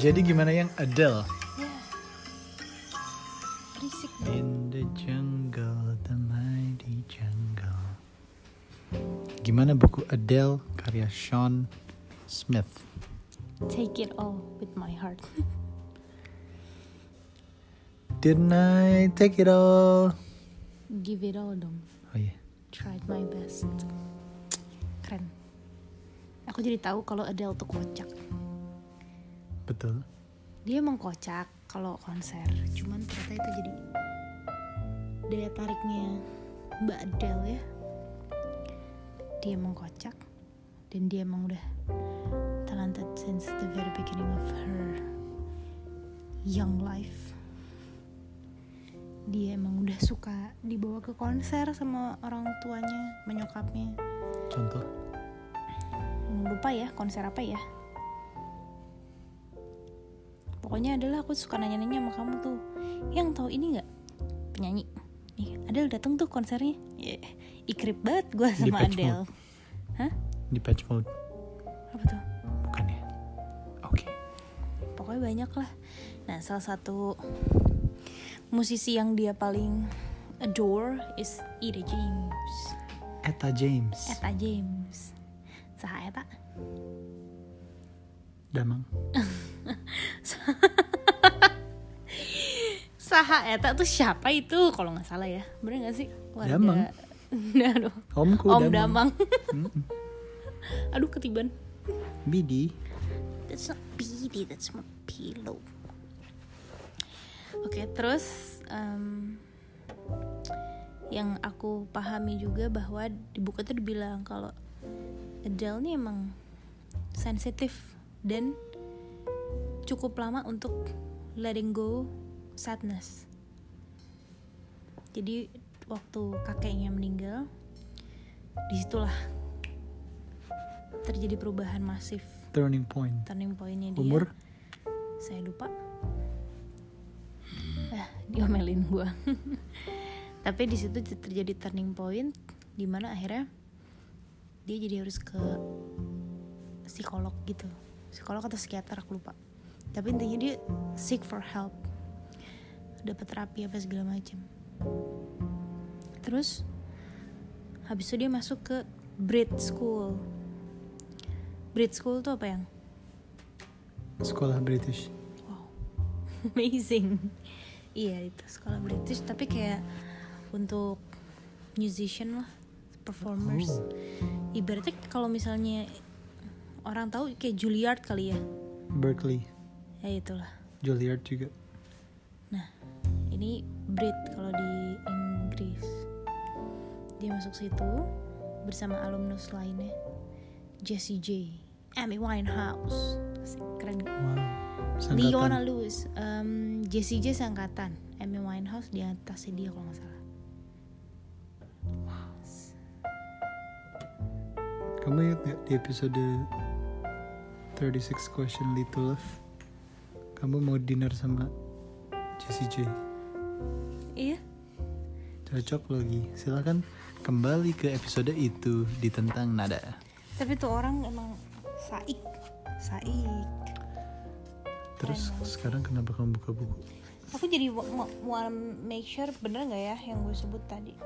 Jadi gimana yang Adele? Ya. Berisik. In the jungle, the mighty jungle. Gimana buku Adele karya Sean Smith? Take it all with my heart. Didn't I take it all? Give it all dong. Oh iya. Tried my best. Keren. Aku jadi tahu kalau Adele tuh kocak. Betul. Dia emang kocak kalau konser. Cuman ternyata itu jadi daya tariknya Mbak Adele ya. Dia emang kocak dan dia emang udah talented since the very beginning of her young life. Dia emang udah suka dibawa ke konser sama orang tuanya, menyokapnya. Contoh. lupa ya konser apa ya pokoknya adalah aku suka nanya-nanya sama kamu tuh yang tahu ini nggak penyanyi nih Adele datang tuh konsernya yeah. ikrip banget gue Di sama Patch Adele Mode. hah Di patch mode. apa tuh Bukan ya? Oke. pokoknya banyak lah nah salah satu musisi yang dia paling adore is Ida James Eta James. Eta James Saha Eta Damang. Saha Eta tuh siapa itu kalau nggak salah ya bener nggak sih Warga- Damang. Nah, aduh. Omku Om Damang. Damang aduh ketiban Bidi. that's not BD that's my pillow oke terus em, yang aku pahami juga bahwa di buku itu dibilang kalau Adele nih emang sensitif dan cukup lama untuk letting go sadness. Jadi waktu kakeknya meninggal, di situlah terjadi perubahan masif. Turning point. Turning pointnya dia. Umur? Saya lupa. Ah, diomelin gua. Tapi di situ terjadi turning point di mana akhirnya dia jadi harus ke psikolog gitu. Psikolog atau psikiater aku lupa. Tapi intinya dia seek for help. Dapat terapi apa segala macam. Terus habis itu dia masuk ke Brit School. Brit School tuh apa yang? Sekolah British. Wow, amazing. Iya itu sekolah British, tapi kayak untuk musician lah, performers. Oh. Ibaratnya kalau misalnya orang tahu kayak Juilliard kali ya, Berkeley. Ya itulah. Juilliard juga. Nah, ini Brit kalau di Inggris. Dia masuk situ bersama alumnus lainnya, Jessie J, Amy Winehouse, keren. Wow. Leona Sangkatan. Lewis, um, Jessie J seangkatan, Amy Winehouse di atasnya dia kalau nggak salah. Kamu ingat gak di episode 36 Question Little Love? Kamu mau dinner sama Jessie J. Iya, Cocok lagi. Silahkan kembali ke episode itu di tentang nada. tapi tuh orang emang saik, saik. Terus Keren sekarang kenapa kamu buka buku? Aku jadi mau make sure bener nggak ya yang gue sebut tadi.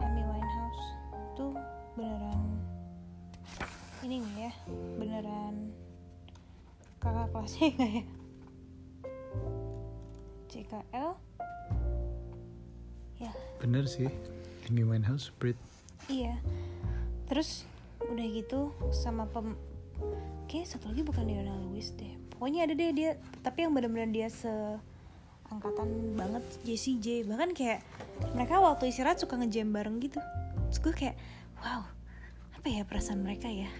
Amy Winehouse tuh beneran ini nggak ya? Beneran kakak kelasnya nggak ya? CKL? Ya, Bener sih. Amy Winehouse, Brit. Iya. Terus udah gitu sama pem Kayak satu lagi bukan Leona Lewis deh. Pokoknya ada deh dia, tapi yang benar-benar dia seangkatan banget Jessie J. Bahkan kayak mereka waktu istirahat suka ngejam bareng gitu. Terus gue kayak, wow, apa ya perasaan mereka ya?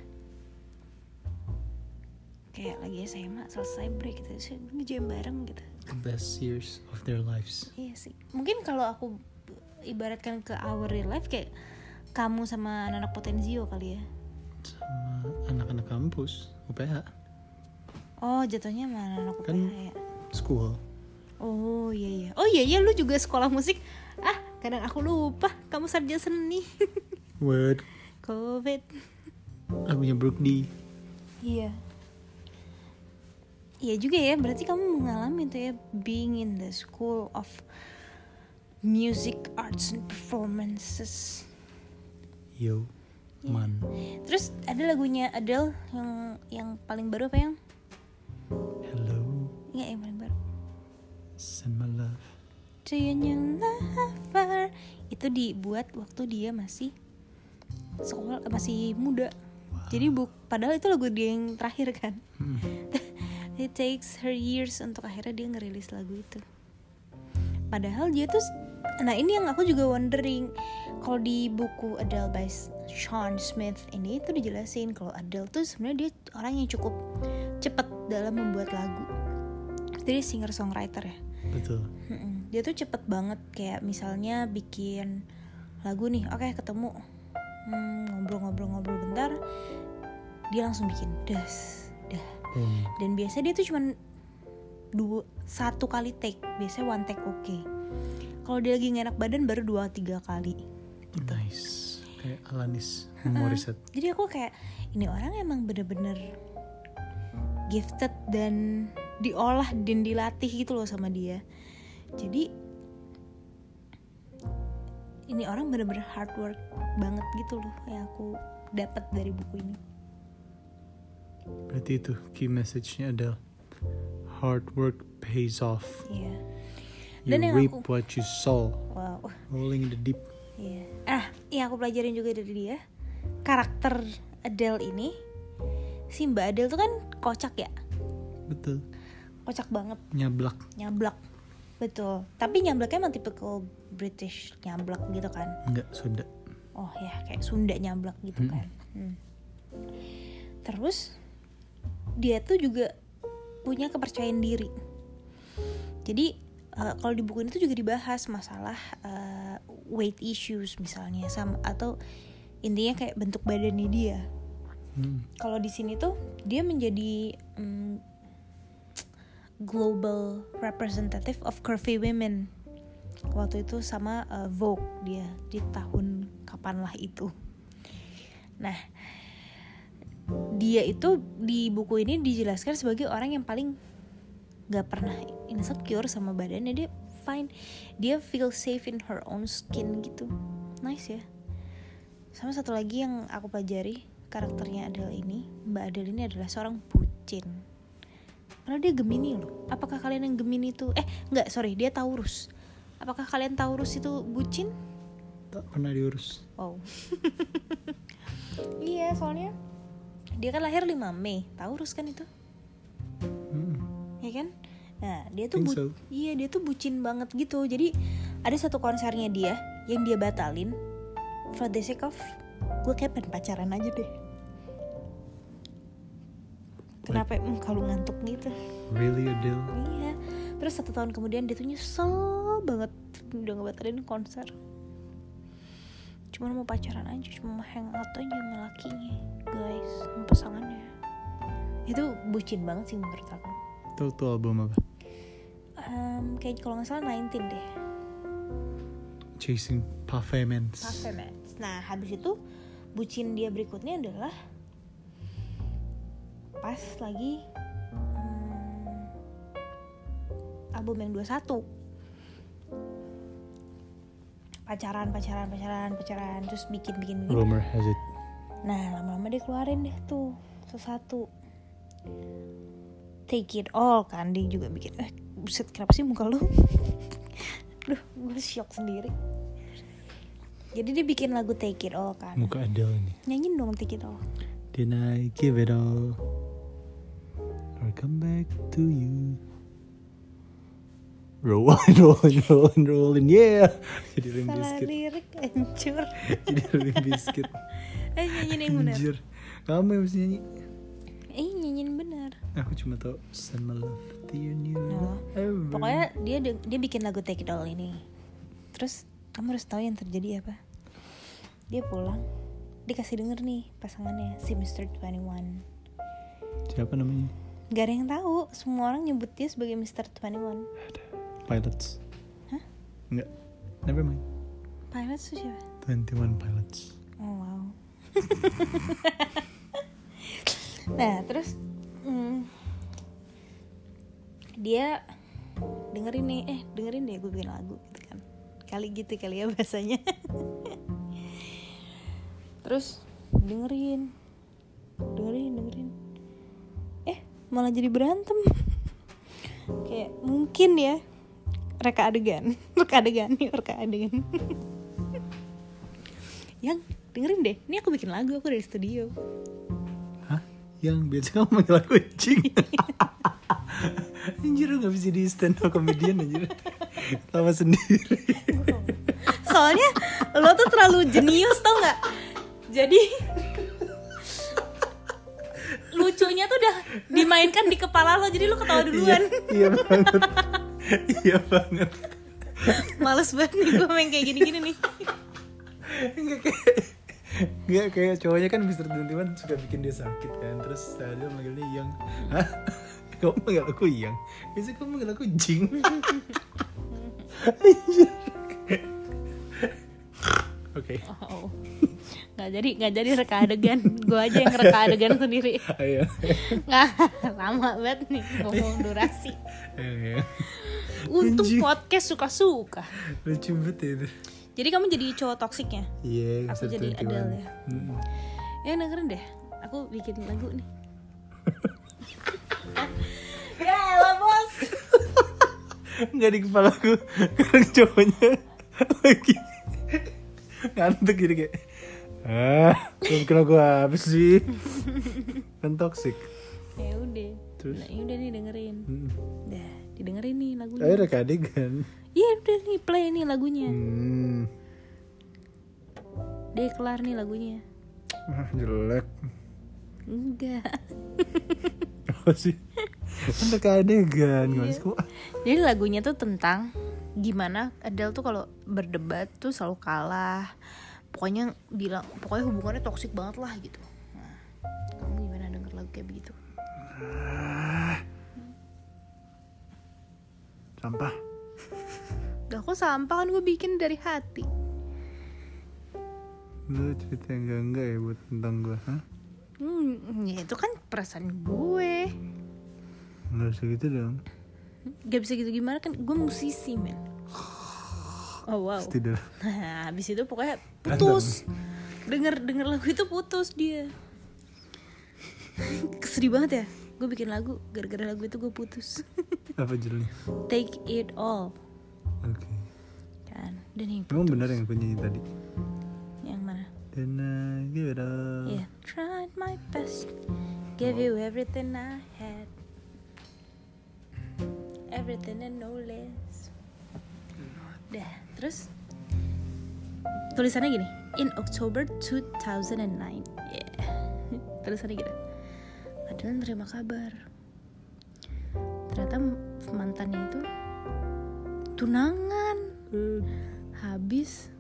Kayak lagi SMA selesai break gitu, terus ngejam bareng gitu. The best years of their lives. Iya sih. Mungkin kalau aku ibaratkan ke our real life kayak kamu sama anak-anak potensio kali ya. Sama anak-anak kampus, UPH. Oh, jatuhnya sama anak-anak Kan- UPH ya. School. Oh iya iya. Oh iya iya lu juga sekolah musik. Ah, kadang aku lupa kamu sarjana seni. Word. Covid. Lagunya Brooke D. Iya. Iya juga ya, berarti kamu mengalami tuh ya being in the school of music, arts and performances. Yo, man. Terus ada lagunya Adele yang yang paling baru apa yang? Hello, Enggak yang paling baru. send my love. To your new lover. Itu dibuat waktu dia masih sekolah masih muda. Jadi bu, padahal itu lagu dia yang terakhir kan. Hmm. It takes her years untuk akhirnya dia ngerilis lagu itu. Padahal dia tuh, nah ini yang aku juga wondering. Kalau di buku Adele by Sean Smith ini itu dijelasin kalau Adele tuh sebenarnya dia orang yang cukup cepet dalam membuat lagu. Jadi singer songwriter ya. Betul. Dia tuh cepet banget kayak misalnya bikin lagu nih, oke ketemu Hmm, ngobrol-ngobrol-ngobrol bentar, dia langsung bikin das, dah. Boom. Dan biasanya dia tuh cuman dua satu kali take, biasanya one take oke. Kalau dia lagi nggak enak badan baru dua tiga kali. Nice. Kayak Alanis Morissette. Jadi aku kayak ini orang emang bener-bener gifted dan diolah dan dilatih gitu loh sama dia. Jadi ini orang bener-bener hard work banget gitu loh yang aku dapat dari buku ini. Berarti itu key message-nya adalah hard work pays off. Iya. You Dan yang reap aku- what you sow. Wow. Rolling in the deep. Iya. Ah, yang aku pelajarin juga dari dia karakter Adele ini si Mbak Adele tuh kan kocak ya, Betul. kocak banget. Nyablak. nyablak betul tapi nyablaknya emang tipikal British nyablak gitu kan Enggak, Sunda. oh ya kayak Sunda nyablak gitu Mm-mm. kan Hmm. terus dia tuh juga punya kepercayaan diri. Jadi eh, kalau di buku ini tuh juga dibahas masalah eh, weight issues misalnya sama atau intinya kayak bentuk badannya dia. Hmm. kalau di sini tuh dia menjadi mm, global representative of curvy women. Waktu itu sama uh, Vogue dia di tahun kapanlah itu. Nah dia itu di buku ini dijelaskan sebagai orang yang paling gak pernah insecure sama badannya. Dia fine. Dia feel safe in her own skin gitu. Nice ya. Sama satu lagi yang aku pelajari karakternya Adele ini. Mbak Adele ini adalah seorang bucin. Karena dia Gemini loh. Apakah kalian yang Gemini itu eh nggak sorry dia Taurus. Apakah kalian Taurus itu bucin? Tak pernah diurus. wow. Iya soalnya dia kan lahir 5 Mei. Taurus kan itu? Hmm. ya kan? Nah dia tuh bu- so. iya dia tuh bucin banget gitu. Jadi ada satu konsernya dia yang dia batalin. For the sake of gue kayak pengen pacaran aja deh. Kenapa mm, kalau ngantuk gitu? Really, Adele? iya. Terus satu tahun kemudian dia tuh nyesel banget udah ngebatalin konser cuma mau pacaran aja cuma mau hangout aja sama lakinya guys sama pasangannya itu bucin banget sih menurut aku Tahu tuh album apa? Em, kayak kalau nggak salah 19 deh Chasing Pavements. Pavements. Nah habis itu bucin dia berikutnya adalah pas lagi hmm, album yang 21 pacaran pacaran pacaran pacaran terus bikin bikin bikin Rumor has it. Nah lama-lama dia keluarin deh tuh satu Take it all kan dia juga bikin Eh buset kenapa sih muka lu Duh gue shock sendiri Jadi dia bikin lagu Take it all kan Muka Adele ini. Nyanyiin dong Take it all Did I give it all? Or come back to you? Rolling, rolling, rolling, rolling, yeah. Jadi rim Salah biscuit. lirik hancur Jadi rim biscuit. Eh nyanyiin yang bener Anjir. Kamu yang mesti nyanyi. Eh nyanyiin bener Aku cuma Send my love to your new Oh. lover. Pokoknya dia dia bikin lagu Take It All ini. Terus kamu harus tahu yang terjadi apa? Dia pulang, dikasih denger nih pasangannya si Mr. 21. Siapa namanya? Gak ada yang tahu, semua orang nyebut dia sebagai Mr. 21. Pilots. Hah? Enggak. Never mind. Pilot tuh siapa? 21 Pilots. Oh wow. nah terus, hmm, dia dengerin nih eh dengerin deh gue bikin lagu gitu kan kali gitu kali ya bahasanya terus dengerin dengerin dengerin eh malah jadi berantem kayak mungkin ya reka adegan. Reka adegan nih reka adegan. Yang dengerin deh. Ini aku bikin lagu aku dari studio. Hah? Yang biasa kamu manggil aku anjing? Anjir lu gak bisa di stand up comedian anjir. Tawa sendiri. Soalnya lo tuh terlalu jenius tau nggak jadi lucunya tuh udah dimainkan di kepala lo jadi lo ketawa duluan. Iya banget Iya banget. Males banget nih gue main kayak gini-gini nih. Enggak kayak Enggak kayak cowoknya kan Mr. Timan suka bikin dia sakit kan. Terus dia manggilnya Yang. Hah? Kamu manggil aku Yang? Biasanya kamu manggil aku Jing? Oke. Oh nggak jadi nggak jadi reka adegan. Gue aja yang reka adegan sendiri. Ayo nggak lama banget nih ngomong durasi. Ayo, ayo. Untuk Anjing. podcast suka-suka Lucu banget ya itu jadi kamu jadi cowok toksiknya Iya Aku Mr. jadi 21. Adele ya. Mm-mm. ya dengerin deh aku bikin lagu nih ya elah bos Nggak di kepala aku Sekarang cowoknya Lagi Ngantuk gitu kayak Ah kira gue apa sih Kan toxic ya udah Terus? nah, ya udah nih dengerin Mm. dah didengerin nih lagunya. Ayo reka adegan. Iya udah nih play nih lagunya. Hmm. Deh kelar nih lagunya. Ah, Jelek. Enggak. Apa sih? Kan reka adegan Gimana sih kok? Jadi lagunya tuh tentang gimana Adele tuh kalau berdebat tuh selalu kalah. Pokoknya bilang pokoknya hubungannya toksik banget lah gitu. Nah, kamu gimana denger lagu kayak begitu Sampah gak kok sampah kan gue bikin dari hati Lu cerita yang enggak-enggak ya buat tentang gue Hah? hmm, ya itu kan perasaan gue Nggak usah gitu dong gak bisa gitu gimana kan gue musisi men oh wow Tidak Nah, habis itu pokoknya putus. Denger denger lagu itu putus dia. Sedih banget ya. Gue bikin lagu gara-gara lagu itu gue putus. Apa judulnya Take it all. Oke Kan. Dan yang Emang benar yang aku nyanyi tadi yang mana? And I give it up Yeah, tried my best. Give you everything I had. Everything and no less. Dah, terus tulisannya gini. In October 2009. Yeah. tulisannya gitu. Adele nerima kabar. Ternyata mantannya itu tunangan. Habis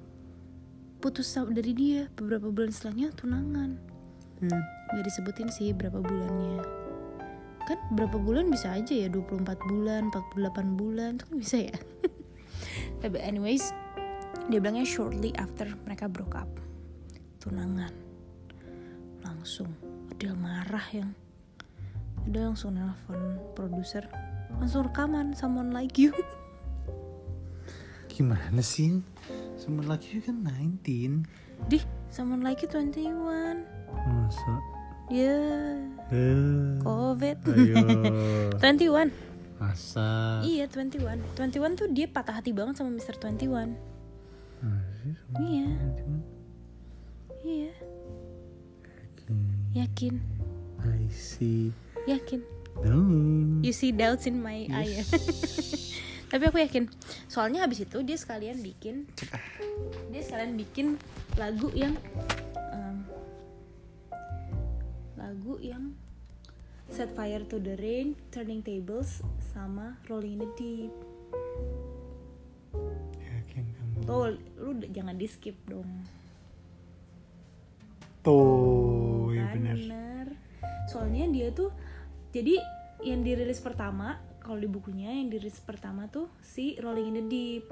putus sama- dari dia beberapa bulan setelahnya tunangan. Hmm. nggak disebutin sih berapa bulannya. Kan berapa bulan bisa aja ya 24 bulan 48 bulan itu kan bisa ya. Tapi anyways dia bilangnya shortly after mereka broke up. Tunangan. Langsung Adele marah yang Adele langsung nelfon produser. Langsung rekaman someone like you. Gimana sih? Someone like you kan 19 di someone like you 21 Masa? ya. Eh, covid. Ayo. 21 Masa? Iya 21 21 tuh dia patah hati banget sama Mr. 21 Masih Iya. cuma Iya. Yakin. I see Yakin? You see doubts in my eye. Ya? Tapi aku yakin. Soalnya habis itu dia sekalian bikin Dia sekalian bikin lagu yang em, Lagu yang Set Fire to the Rain Turning Tables Sama Rolling in the Deep. Yakin kamu? Tuh lu jangan di skip dong. Tuh ya bener. soalnya dia tuh jadi yang dirilis pertama kalau di bukunya yang dirilis pertama tuh si Rolling in the Deep.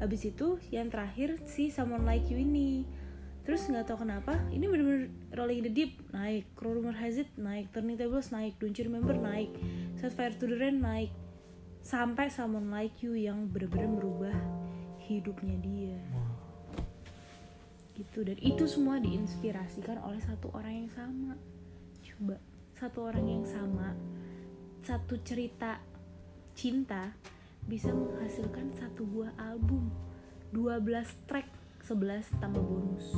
Habis itu yang terakhir si Someone Like You ini. Terus nggak tahu kenapa ini bener-bener Rolling in the Deep naik. Rumor Has It naik. Turning Tables naik. Don't You Remember naik. Set Fire to the Rain naik. Sampai someone like you yang bener-bener merubah hidupnya dia. Gitu. Dan itu semua diinspirasikan oleh satu orang yang sama. Coba satu orang yang sama satu cerita cinta bisa menghasilkan satu buah album. 12 track 11 tambah bonus.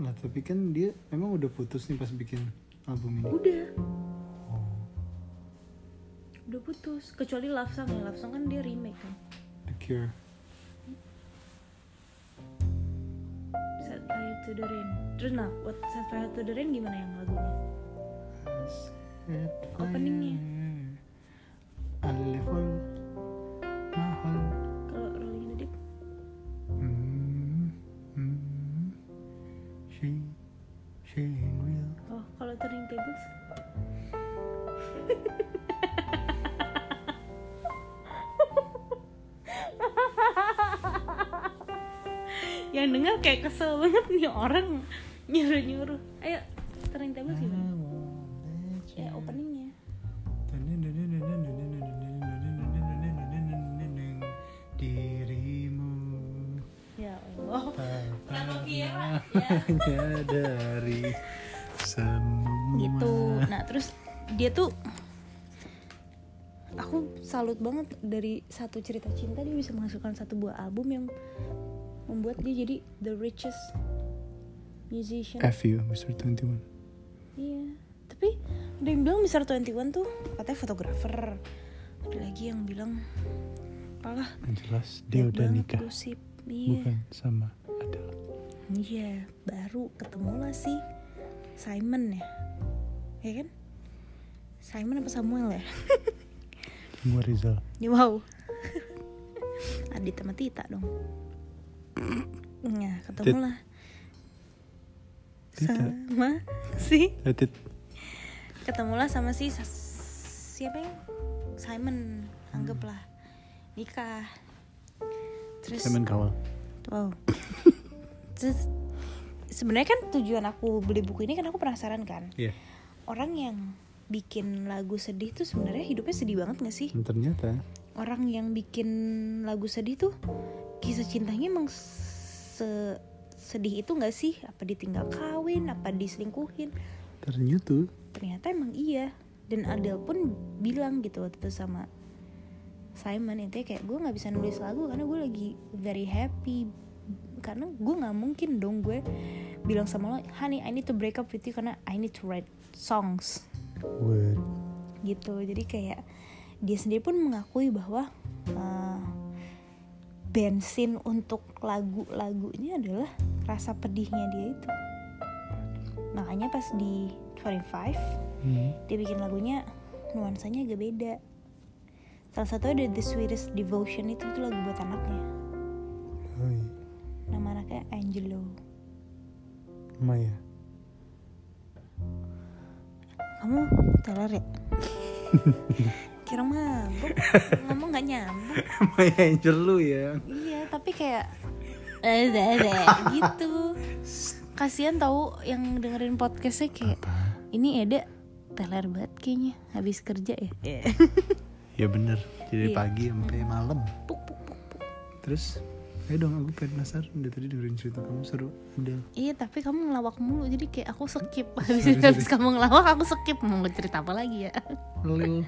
Nah tapi kan dia emang udah putus nih pas bikin album ini. udah. Oh, udah putus kecuali love song ya. Love song kan dia remake kan? The Cure. set fire to the rain. Terus nah what set fire to the rain gimana yang lagunya Openingnya. fire. Ada level mahal. kalau rolling in the deep Hmm, hmm. She, she ain't real. oh kalau turning tables yang dengar kayak kesel banget nih orang nyuruh nyuruh ayo turning tables gimana dari semua. Gitu. Nah terus dia tuh aku salut banget dari satu cerita cinta dia bisa menghasilkan satu buah album yang membuat dia jadi the richest musician. F you Mr. 21 iya. Tapi ada yang bilang Mr. 21 tuh katanya fotografer. Ada lagi yang bilang apalah Yang jelas dia udah nikah. gosip. Iya. Bukan sama iya baru ketemu lah si Simon ya ya kan Simon apa Samuel ya Semua Rizal Ya, wow. Adit sama Tita dong. Ya, ketemu lah. Tita. Sama si Edit ketemulah sama si siapa yang Simon anggaplah nikah. Terus Simon Cowell wow. Terus sebenarnya kan tujuan aku beli buku ini kan aku penasaran kan. Iya. Orang yang bikin lagu sedih tuh sebenarnya hidupnya sedih banget gak sih? Ternyata. Orang yang bikin lagu sedih tuh kisah cintanya emang se sedih itu nggak sih? Apa ditinggal kawin? Apa diselingkuhin? Ternyata. Ternyata emang iya. Dan Adele pun bilang gitu waktu itu sama Simon itu kayak gue nggak bisa nulis lagu karena gue lagi very happy karena gue nggak mungkin dong gue bilang sama lo honey I need to break up with you karena I need to write songs. Word. Gitu. Jadi kayak dia sendiri pun mengakui bahwa uh, bensin untuk lagu-lagunya adalah rasa pedihnya dia itu. Makanya pas di 25 hmm. dia bikin lagunya nuansanya agak beda. Salah satu ada The Sweetest Devotion itu itu lagu buat anaknya. Oh iya nama anaknya Angelo Maya kamu teler ya kira mabuk ngomong gak nyambung Maya Angel lu ya Iya, tapi kayak ada ada gitu. Kasihan tahu yang dengerin podcastnya kayak Apa? ini Eda teler banget kayaknya habis kerja ya. Ya bener Jadi Iya. pagi sampai malam Puk, puk, puk, puk. Terus Ayo dong aku penasaran Dari tadi dengerin cerita kamu. Seru Adele Iya tapi kamu ngelawak mulu jadi kayak aku skip. Habis habis kamu ngelawak aku skip. Mau cerita apa lagi ya? Lil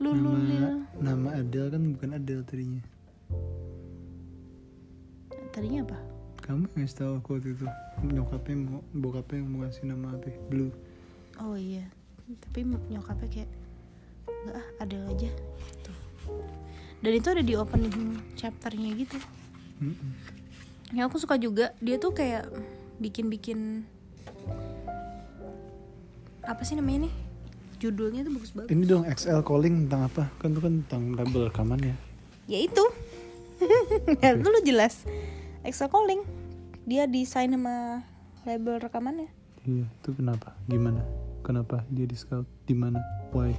Lulu nama, Lil. nama Adele kan bukan Adele tadinya. Tadinya apa? Kamu ngasih tau aku waktu itu. Nyokapnya mau Bokapnya mau ngasih nama apa ya? Blue. Oh iya. Tapi nyokapnya kayak enggak ah ada aja gitu. Dan itu ada di opening chapternya gitu Mm-mm. yang aku suka juga dia tuh kayak bikin-bikin apa sih namanya nih judulnya tuh bagus banget Ini dong XL calling tentang apa? Kan itu kan tentang label rekaman ya ya itu ya itu lu jelas extra calling dia desain sama label rekamannya Iya itu kenapa? Gimana? Kenapa dia di scout? Di mana? Why?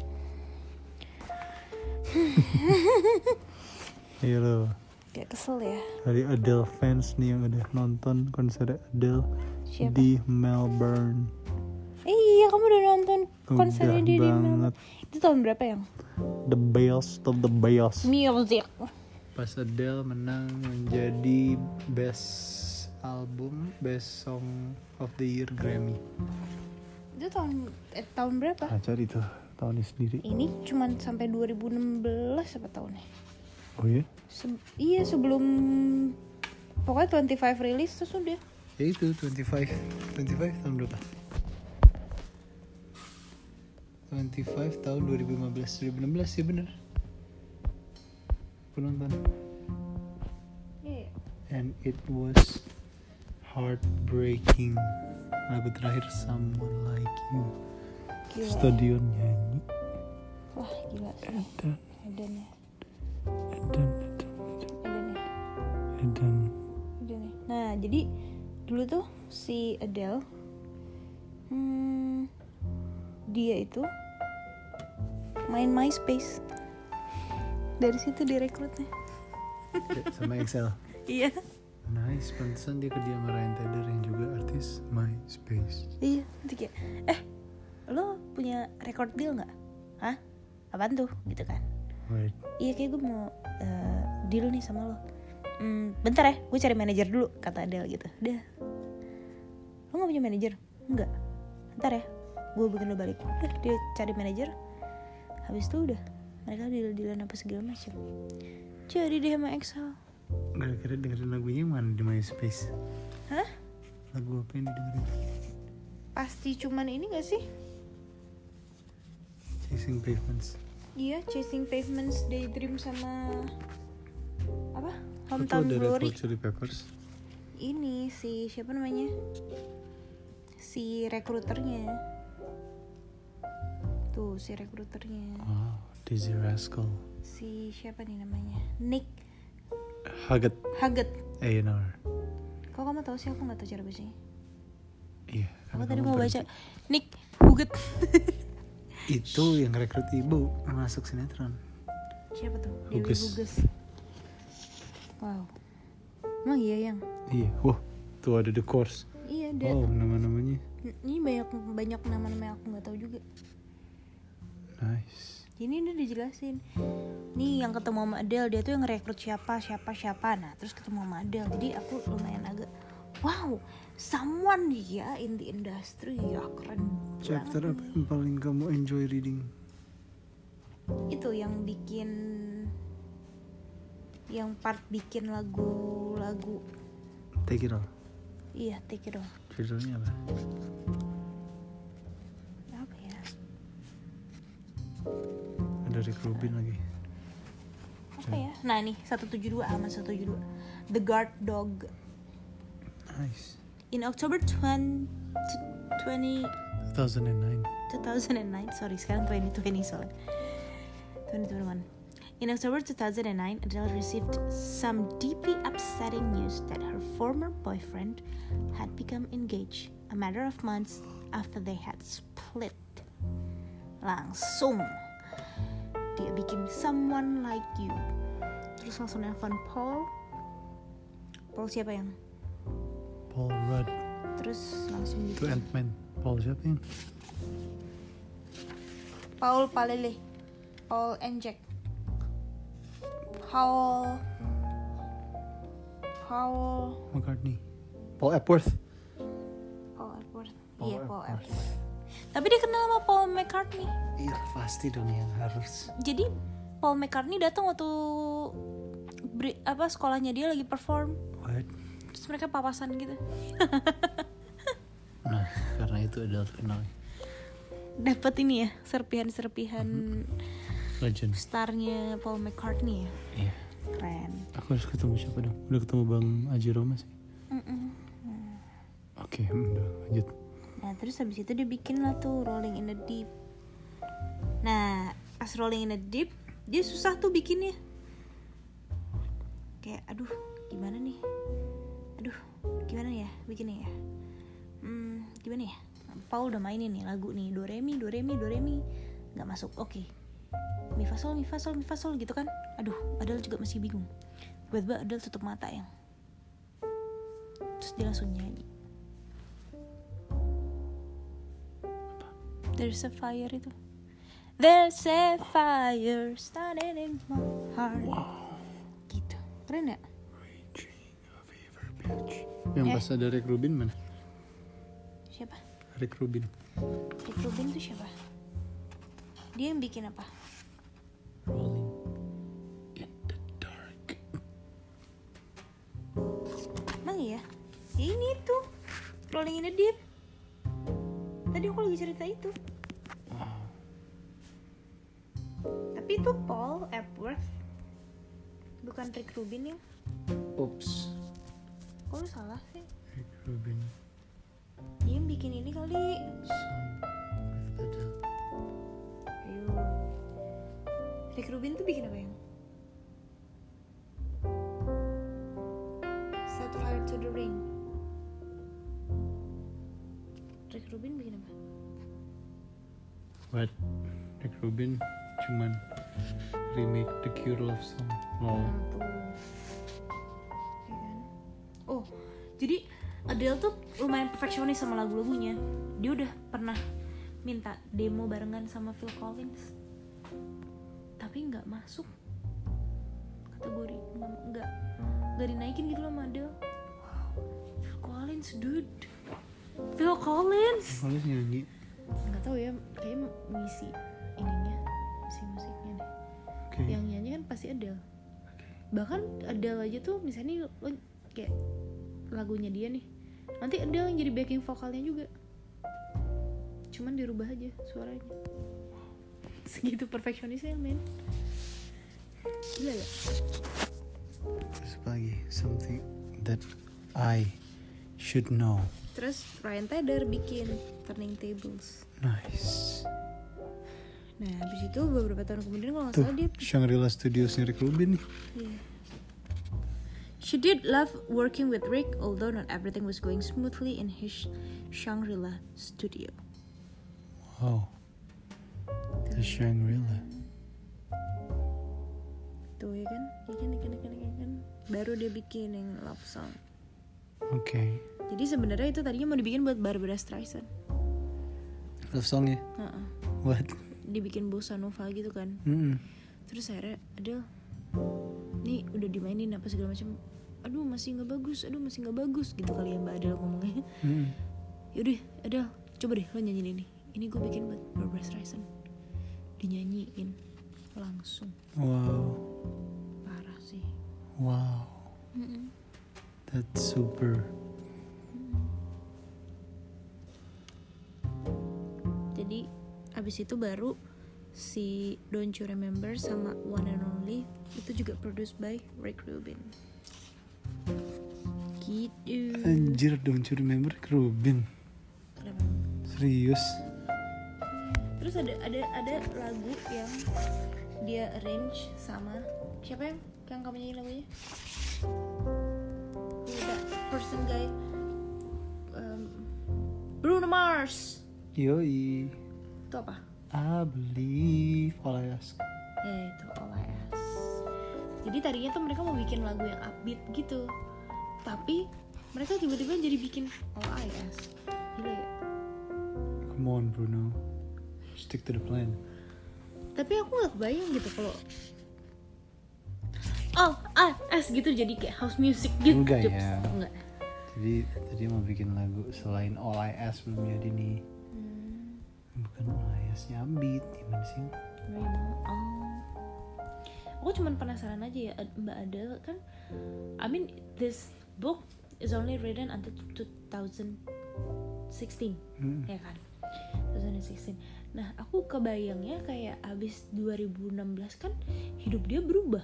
Ayo lo kayak kesel ya. Dari Adele fans nih yang udah nonton konser Adele Siapa? di Melbourne. Eh, iya kamu udah nonton konsernya Udah dia di. Melbourne. itu tahun berapa yang? The best of the best music. Pas Adele menang menjadi best album best song of the year Grammy. Itu tahun eh, tahun berapa? Nah, cari tuh tahunnya sendiri. Ini cuman sampai 2016 apa tahunnya oh iya? Se- iya sebelum pokoknya 25 rilis terus udah. Ya itu 25 25 tahun berapa? 25 tahun 2015 2016 ya bener. Penonton. Iya. and it was heartbreaking. Lagu terakhir someone like you. Gila. Stadion nyanyi. Wah gila sih. Dan Edan ya Edan ya dan Edan. Ya nah jadi dulu tuh si Adele hmm, dia itu main MySpace. Dari situ direkrutnya sama Excel. Iya. Nice pantesan dia kerja sama Ryan Tedder yang juga artis MySpace. Iya nanti kayak eh lo punya record deal nggak? Hah? Apaan tuh? Gitu kan Wait, iya kayak gue mau eh, deal nih sama lo. Hmm, bentar ya gue cari manajer dulu kata Adele gitu. Udah. Lo gak punya manajer? Enggak bentar ya gue bikin lo balik. Udah dia cari manajer. Habis itu udah mereka deal dealan apa segala macam jadi deh sama Excel. Kira-kira dengerin lagunya mana di MySpace? Hah? Lagu apa yang didengerin? Pasti cuman ini gak sih? Chasing Pavements iya Chasing Pavements Daydream sama apa? Itu Hometown Red Glory. Hot Chili Peppers. Ini si siapa namanya? Si rekruternya. Tuh si rekruternya. Oh, Dizzy Rascal. Si siapa nih namanya? Nick Hugget Haggett A&R kok kamu tahu sih? Aku nggak tahu cara bacanya. Iya aku tadi mau baca. Nick Huget Itu yang rekrut ibu Masuk sinetron. Siapa tuh? Dewi Huges. Huges. Wow. Emang iya yang? Iya. Wah Tuh ada The Course. Iya dia Oh nama-namanya. Ini banyak banyak nama-nama yang aku nggak tahu juga. Nice. Ini udah dijelasin. Nih yang ketemu sama Adele dia tuh yang ngerekrut siapa siapa siapa. Nah terus ketemu sama Adele. Jadi aku lumayan agak wow someone ya in the industry ya keren Chapter apa yang paling kamu enjoy reading? itu yang bikin yang part bikin lagu-lagu. Take it all. Iya take it all. Judulnya apa? apa ya? Ada Rick Rubin lagi. Apa ya? Nah nih 172 aman 172 The Guard Dog Nice in October 20 20 2009 2009 sorry sekarang 2020 soalnya 2021 In October 2009, Adele received some deeply upsetting news that her former boyfriend had become engaged a matter of months after they had split. Langsung dia bikin someone like you. Terus langsung nelfon Paul. Paul siapa yang? Paul Rudd. Terus langsung Itu bikin Ant-Man. Paul siapa yang? Paul Palele. Paul and Jack. Paul Paul McCartney. Paul Epworth. Paul Epworth. Paul iya Paul Epworth. Epworth. Tapi dia kenal sama Paul McCartney. Iya pasti dong yang harus. Jadi Paul McCartney datang waktu apa sekolahnya dia lagi perform. What? Terus mereka papasan gitu. Nah karena itu adalah terkenal dapat ini ya serpihan-serpihan Legend. starnya Paul McCartney ya. Iya. Keren. Aku harus ketemu siapa dong? Udah ketemu Bang Aji Roma sih. Oke udah lanjut. Nah terus habis itu dia bikin lah tuh Rolling in the Deep. Nah pas Rolling in the Deep Dia susah tuh bikinnya. Kayak aduh gimana nih Aduh gimana ya bikinnya ya. Hmm gimana ya? Paul udah mainin nih lagu nih Do Re Mi Do Re Mi Do Re Mi. Gak masuk oke. Mi Fa Sol Mi Fa Sol Mi Fa Sol gitu kan? Aduh Adele juga masih bingung. Tiba-tiba Adele tutup mata yang Terus dia langsung nyanyi. There's a fire itu. There's a fire starting in my heart. Gitu. Keren ya? Yang Eh. pas ada Rick Rubin mana? Siapa? Rick Rubin. Rick Rubin tuh siapa? Dia yang bikin apa? Rolling in the dark. Emang iya? Ya ini tuh Rolling in the Deep Tadi aku lagi cerita itu Wow. Tapi itu Paul Epworth Bukan Rick Rubin ya Oops. Kok lu salah sih? Rick Rubin. Dia yang bikin ini kali Adele. Ayo Rick Rubin tuh bikin apa yang? Set fire to the ring Rick Rubin bikin apa? What? Rick Rubin cuman remake The Cure love song. Lol. Tuh. Adele tuh lumayan perfeksionis sama lagu-lagunya. Dia udah pernah minta demo barengan sama Phil Collins. Tapi nggak masuk kategori nggak nggak dinaikin gitu loh sama Adele. Phil Collins, dude. Phil Collins. Kalau nyanyi. Nggak tahu ya, kayaknya ngisi ininya, ngisi musiknya deh Oke. yang nyanyi kan pasti Adele bahkan Adele aja tuh misalnya lo kayak lagunya dia nih nanti Adele yang jadi backing vokalnya juga cuman dirubah aja suaranya segitu perfeksionisnya men gila ya lagi something that I should know. terus Ryan Tedder bikin Turning Tables Nice. nah habis itu beberapa tahun kemudian kalau nggak salah dia Shangri-La Studios Rick Rubin nih. Yeah. She did love working with Rick, although not everything was going smoothly in his Shangri-La studio. Wow. The Shangri-La. Tuh ya kan, ya kan, ya kan, ya kan, ya kan. Baru dia bikin yang love song. Oke. Jadi sebenarnya itu tadinya mau dibikin buat Barbara Streisand. Love songnya. Heeh. What? Dibikin bossa nova gitu kan. Mm. Terus akhirnya, Adele, nih udah dimainin apa segala macam. Aduh masih nggak bagus, aduh masih nggak bagus gitu kali ya Mbak Adele ngomongnya. Mm. yaudah Adele coba deh lo nyanyiin ini ini gue bikin buat Barbara Streisand dinyanyiin langsung Wow. parah sih Wow. Mm-mm. That's super. jadi abis itu baru si Don't You Remember sama One and Only itu juga produced by Rick Rubin gitu Anjir, don't you remember Rubin? Kenapa? Serius? terus ada ada ada lagu yang dia arrange sama siapa yang yang kamu nyanyi lagunya person guy um, Bruno Mars Yoi. itu apa I believe all I ask. ya itu All I Ask jadi tadinya tuh mereka mau bikin lagu yang upbeat gitu tapi mereka tiba-tiba jadi bikin Ask gila ya Come on, Bruno. Stick to the plan. tapi aku nggak kebayang gitu kalau oh ah es gitu jadi kayak house music gitu Enggak Jups. ya. enggak Jadi tadi mau bikin lagu selain All Ask belum jadi nih. Hmm, Bukan Ask-nya Beat, gimana sih? Oh aku cuman penasaran aja ya mbak Adele kan I mean this book is only written until 2016 Hmm. ya kan? 2016 nah aku kebayangnya kayak abis 2016 kan hidup dia berubah.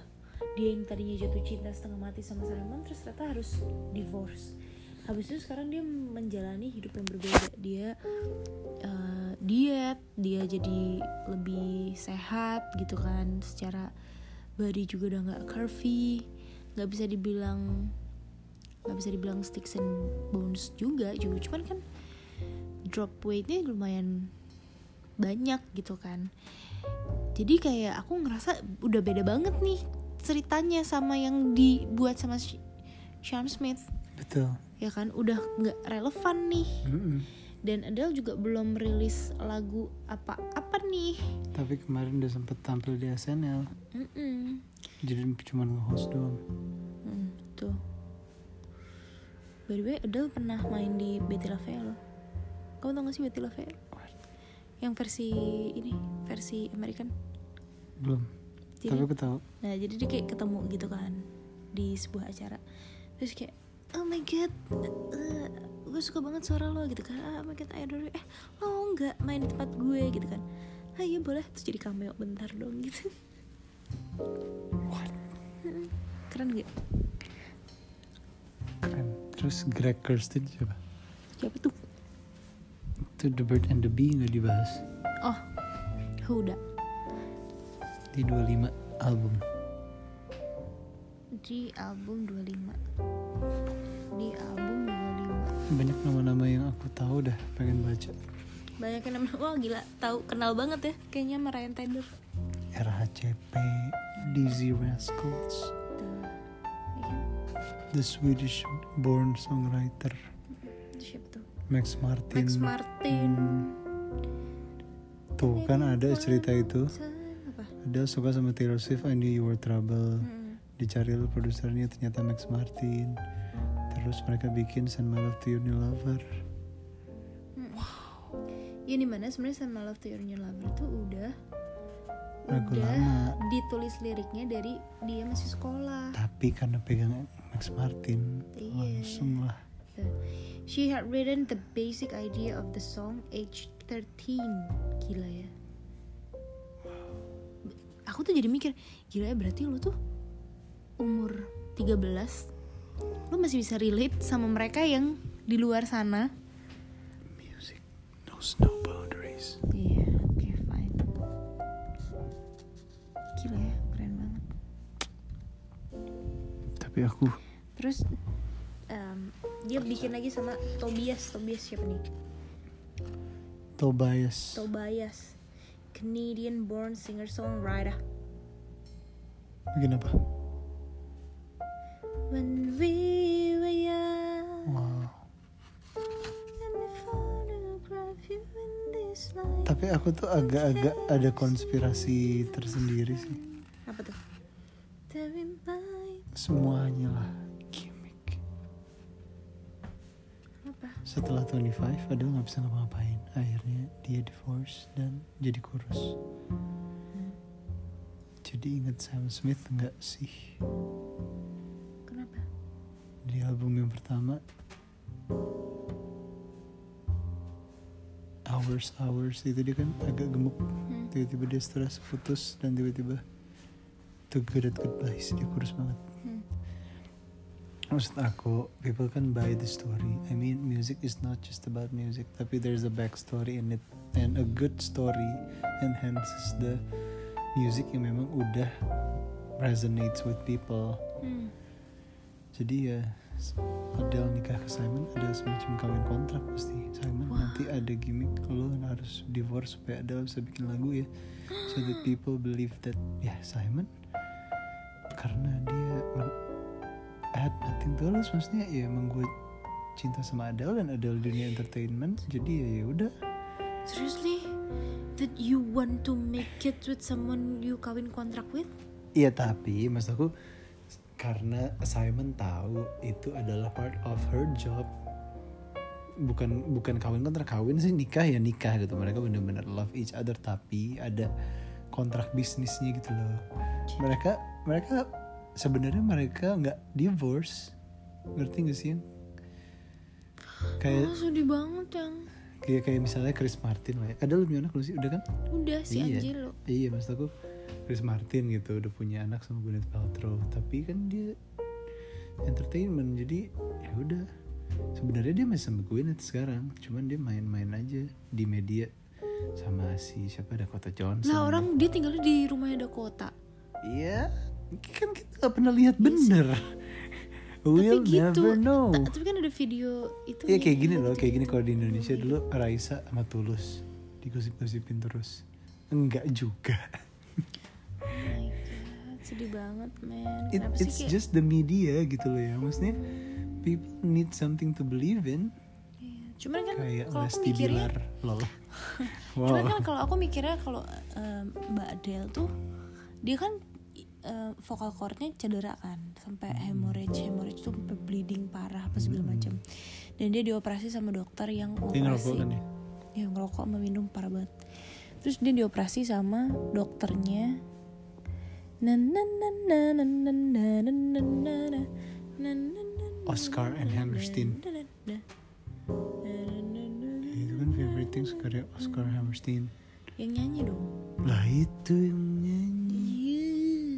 Dia yang tadinya jatuh cinta setengah mati sama Salman terus ternyata harus divorce. Habis itu sekarang dia menjalani hidup yang berbeda. Dia eh, diet dia jadi lebih sehat gitu kan. Secara body juga udah nggak curvy nggak bisa dibilang nggak bisa dibilang sticks and bones juga juga cuman kan drop weightnya lumayan banyak gitu kan jadi kayak aku ngerasa udah beda banget nih ceritanya sama yang dibuat sama Sh- Sean Smith Betul. ya kan udah nggak relevan nih Mm-mm. dan Adele juga belum rilis lagu apa-apa nih Tapi kemarin udah sempet tampil di SNL. Mm-mm. Jadi cuma nge-host doang. Hmm, tuh. By the way, Adele pernah main di Betty La Fea loh. Kamu tau gak sih Betty La Fea? Yang versi ini, versi American. Belum. Jadi, Tapi aku tahu. nah jadi dia kayak ketemu gitu kan di sebuah acara. Terus kayak, oh my god, gue suka banget suara lo gitu kan. Ah, oh my god, I adore you. Eh, lo nggak main di tempat gue gitu kan? Ah iya boleh, terus jadi cameo bentar dong gitu. Mm-mm. Keren gak? Keren. Terus Greg Kurstin siapa? Siapa tuh? Itu The Bird and the Bee nggak dibahas. Oh, Huda. Di 25 album. di album 25 di album 25 Banyak nama-nama yang aku tahu dah pengen baca. banyak namanya wah gila tahu kenal banget ya kayaknya sama Ryan Tedder RHCP, Dizzy Rascals? The Swedish born songwriter itu siapa tuh Max Martin. Max Martin Hmm. Tuh kan ada cerita itu. Apa Ada suka sama Taylor Swift, I knew you were trouble. Hmm. Dicari lo produsernya ternyata Max Martin. Terus mereka bikin Send My Love to Your New Lover. ya di mana sebenarnya Send My Love to Your New Lover tuh udah Lagu udah lama. ditulis liriknya dari dia masih sekolah Tapi karena pegang Max Martin, Iya. langsung lah. She had written the basic idea of the song age 13 Gila ya Aku tuh jadi mikir Gila ya berarti lo tuh Umur 13 Lo masih bisa relate sama mereka yang di luar sana Music knows no boundaries. Iya oke fine Gila ya keren banget Tapi aku Terus em, Dia bikin lagi sama Tobias Tobias siapa nih? Tobias. Tobias Canadian born singer songwriter Bikin apa? When we were young Wow. Tapi aku tuh agak-agak ada konspirasi tersendiri sih. Apa tuh? Semuanya lah Setelah 25, Adele nggak bisa ngapa-ngapain. Akhirnya dia divorce dan jadi kurus. Jadi inget Sam Smith nggak sih? Kenapa? Di album yang pertama Hours Hours itu dia kan agak gemuk Hmm. Tiba-tiba dia stres putus Dan tiba-tiba Too good at goodbyes Dia kurus banget. Maksud aku People can buy the story. I mean music is not just about music Tapi there's a backstory in it. And a good story Enhances the Music yang memang udah Resonates with people. Hmm. Jadi ya Adele nikah ke Simon ada semacam kawin kontrak pasti. Simon Wah. nanti ada gimmick lo harus divorce supaya Adele bisa bikin lagu ya. So that people believe that ya Simon karena dia nothing tulus maksudnya ya emang gue cinta sama Adele dan Adele dunia entertainment jadi ya ya udah. Seriously? That you want to make kids with someone you kawin kontrak with? Iya tapi maksud aku karena Simon tahu itu adalah part of her job. Bukan bukan kawin kontrak kawin sih nikah ya nikah gitu. Mereka bener-bener love each other tapi ada kontrak bisnisnya gitu loh. Mereka mereka sebenarnya mereka nggak divorce. Ngerti gak sih yang? Kayak Oh sedih banget yang. Kayak kayak misalnya Chris Martin lah ya. ada lu punya anak belum sih? Udah kan? Udah si Iya. Angelo Iya maksud aku Chris Martin gitu udah punya anak sama Gwyneth Paltrow. Tapi kan dia entertainment jadi ya udah. Sebenarnya dia masih sama Gwyneth sekarang cuman dia main-main aja di media sama si siapa Dakota Johnson. Lah orang dia tinggalnya di rumahnya Dakota? Iya kan kita gak pernah lihat bener we'll Tapi gitu never know Ta- Tapi kan ada video itu Iya kayak gini loh, kayak gini kalau di Indonesia dulu Raisa sama Tulus digosip-gosipin terus. Enggak juga. Oh my god Sedih banget man It, it's kayak just the media gitu loh ya. Maksudnya people need something to believe in. Iya, cuman kan kayak kalau aku mikirnya lol cuman wow kan kalau aku mikirnya kalau eh, Mbak Adele tuh dia kan uh, vokal cordnya cedera kan sampai hemorrhage hemorrhage tuh sampai bleeding parah apa segala macam dan dia dioperasi sama dokter yang operasi kan ya? ya ngerokok sama minum parah banget terus dia dioperasi sama dokternya Oscar and Hammerstein itu kan favorite things karya Oscar Hammerstein yang nyanyi dong lah itu yang nyanyi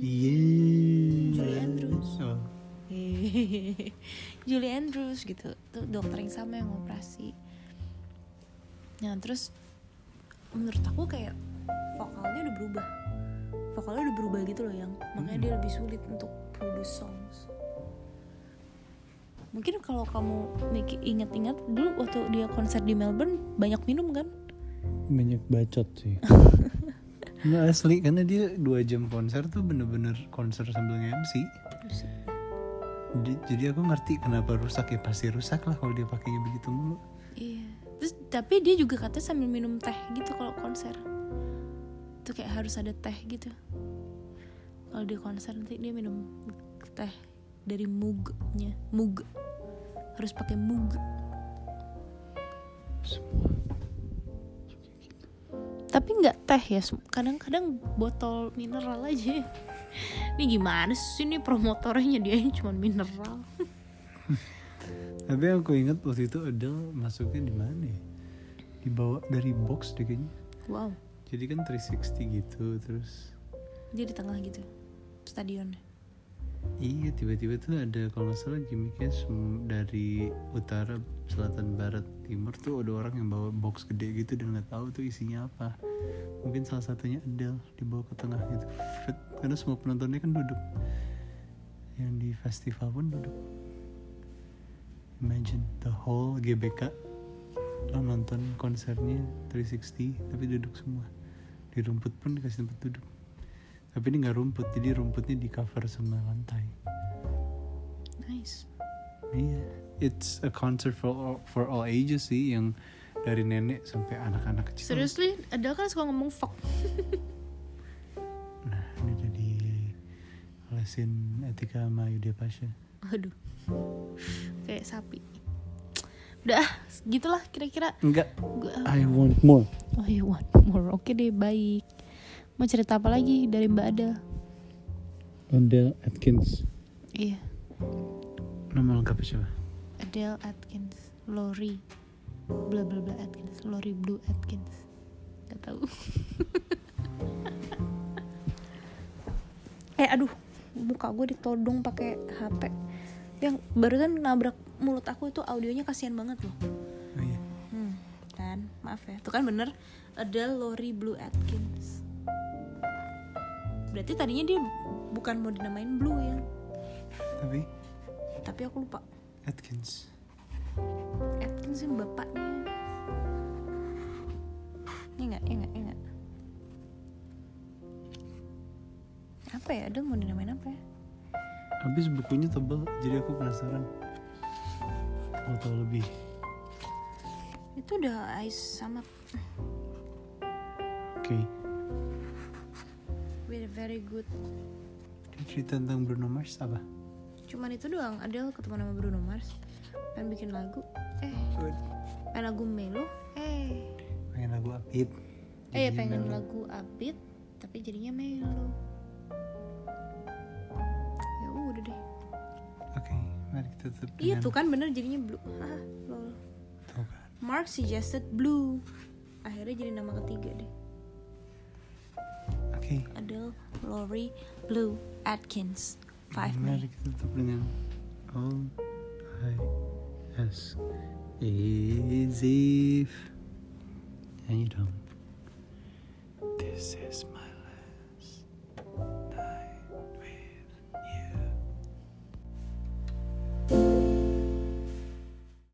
Iya. iya Julie Andrews. oh. Julie Andrews gitu. Tuh dokter yang sama yang operasi. Nah terus menurut aku kayak vokalnya udah berubah. Vokalnya udah berubah gitu loh yang. Makanya dia lebih sulit untuk produce songs. Mungkin kalau kamu mikir ingat-ingat dulu waktu dia konser di Melbourne banyak minum kan? Banyak bacot sih Nggak asli karena dia dua jam konser tuh bener-bener konser sambil nge-MC Jadi- jadi aku ngerti kenapa rusak ya pasti rusak lah kalau dia pakainya begitu mulu Iya. Terus tapi dia juga katanya sambil minum teh gitu kalau konser. Itu kayak harus ada teh gitu. Kalau dia konser nanti dia minum teh dari mugnya, mug. Harus pakai mug. semua Tapi nggak teh ya, kadang-kadang botol mineral aja. Ini gimana sih ini promotornya dia cuma mineral. tapi yang aku ingat waktu itu Adele masuknya di mana ya dibawa dari box deh kayaknya Wow, jadi kan 360 gitu terus dia di tengah gitu stadion. Iya tiba-tiba tuh ada kalau nggak salah gimmicknya dari utara, selatan, barat, timur tuh ada orang yang bawa box gede gitu dan nggak tahu tuh isinya apa. Mungkin salah satunya Adele dibawa ke tengah gitu. Karena semua penontonnya kan duduk. Yang di festival pun duduk. Imagine the whole GBK lo nonton konsernya 360 tapi duduk semua. Di rumput pun dikasih tempat duduk tapi ini nggak rumput jadi rumputnya di cover sama lantai Nice. iya it's a concert for all, for all ages sih yang dari nenek sampai anak-anak kecil Seriously, Adele kan suka ngomong fuck. nah ini jadi lesin etika sama Yudia Pasha Aduh. Kayak sapi. Udah, ah, gitulah kira-kira. enggak Gua, I want more oh you want more. Oke deh, baik. Mau cerita apa lagi dari Mbak Ada? Adele Atkins Iya, nama lengkapnya siapa Adele Atkins, Lori, bla bla bla Atkins, Lori Blue Atkins. Gak tahu. eh aduh, muka gue ditodong pakai HP. Yang barusan nabrak mulut aku itu audionya kasihan banget loh. oh iya Hmm, kan, maaf ya. Itu kan bener Adele Lori Blue Atkins. Berarti tadinya dia bukan mau dinamain Blue ya, tapi tapi aku lupa. Atkins Atkins yang bapaknya. Ini enggak, ini enggak, ini enggak. Apa ya? Adele mau dinamain apa ya? habis bukunya tebel jadi aku penasaran mau tahu lebih Itu udah ice sama oke with a very good. Cerita tentang Bruno Mars apa Cuman itu doang. Adele ketemu sama Bruno Mars. Pengen bikin lagu. Eh, pengen lagu melo. Eh, pengen lagu upbeat Eh pengen melo. lagu upbeat tapi jadinya melo. Ya udah deh. Oke, mari kita tutup Iya tuh kan bener jadinya blue. Ah, lol. Tuh kan. Mark suggested blue. Akhirnya jadi nama ketiga deh. Oke, Adele Laurie Blue Atkins. five America All I ask is if and you don't. This is my.